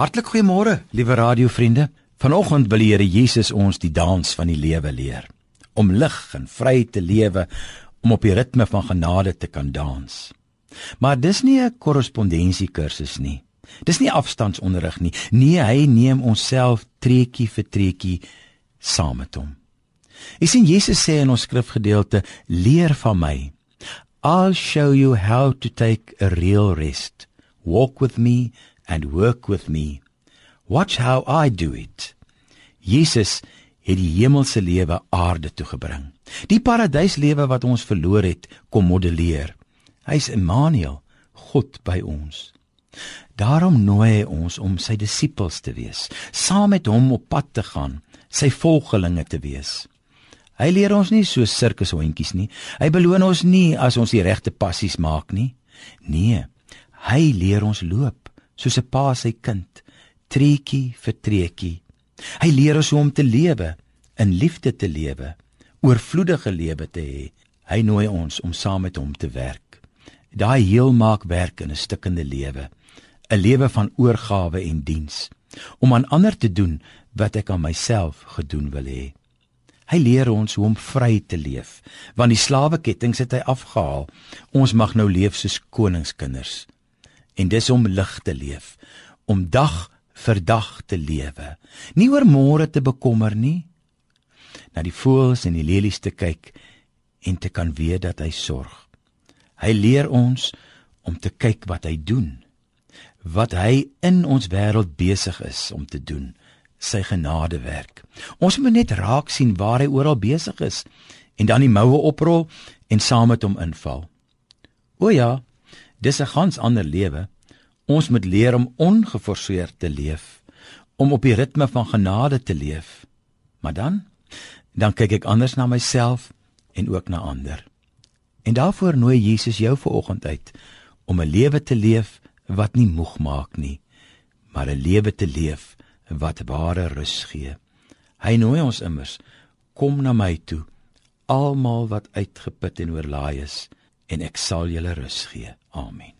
Hartlik goeiemôre, liewe radiovriende. Vanoggend wil die Here Jesus ons die dans van die lewe leer. Om lig en vry te lewe, om op die ritme van genade te kan dans. Maar dis nie 'n korrespondensiekursus nie. Dis nie afstandsonderrig nie. Nee, hy neem onsself treetjie vir treetjie saam met hom. Ek sien Jesus sê in ons skrifgedeelte: "Leer van my. I'll show you how to take a real rest. Walk with me and work with me. Watch how I do it. Jesus het die hemelse lewe aarde toe gebring. Die paradyslewe wat ons verloor het, kom modelleer. Hy's Immanuel, God by ons. Daarom nooi hy ons om sy disippels te wees, saam met hom op pad te gaan, sy volgelinge te wees. Hy leer ons nie so sirkushondjies nie. Hy beloon ons nie as ons die regte passies maak nie. Nee, hy leer ons loop soos 'n pa sy kind, treetjie vir treetjie. Hy leer ons hoe om te lewe, in liefde te lewe, oorvloedige lewe te hê. Hy nooi ons om saam met hom te werk. Daai heel maak werk in 'n stikkende lewe, 'n lewe van oorgawe en diens, om aan ander te doen wat ek aan myself gedoen wil hê. Hy leer ons hoe om vry te leef, want die slaweketting het hy afgehaal. Ons mag nou leef soos koningskinders en dis om lig te leef, om dag vir dag te lewe, nie oor môre te bekommer nie, na die voëls en die lelies te kyk en te kan weet dat hy sorg. Hy leer ons om te kyk wat hy doen, wat hy in ons wêreld besig is om te doen, sy genadewerk. Ons moet net raak sien waar hy oral besig is en dan die moue oprol en saam met hom inval. O ja, Dis 'n gans ander lewe. Ons moet leer om ongeforseerd te leef, om op die ritme van genade te leef. Maar dan dan kyk ek anders na myself en ook na ander. En daarvoor nooi Jesus jou vanoggend uit om 'n lewe te leef wat nie moeg maak nie, maar 'n lewe te leef wat ware rus gee. Hy nooi ons immers, kom na my toe, almal wat uitgeput en oorlaai is en ek sal julle rus gee. Amen.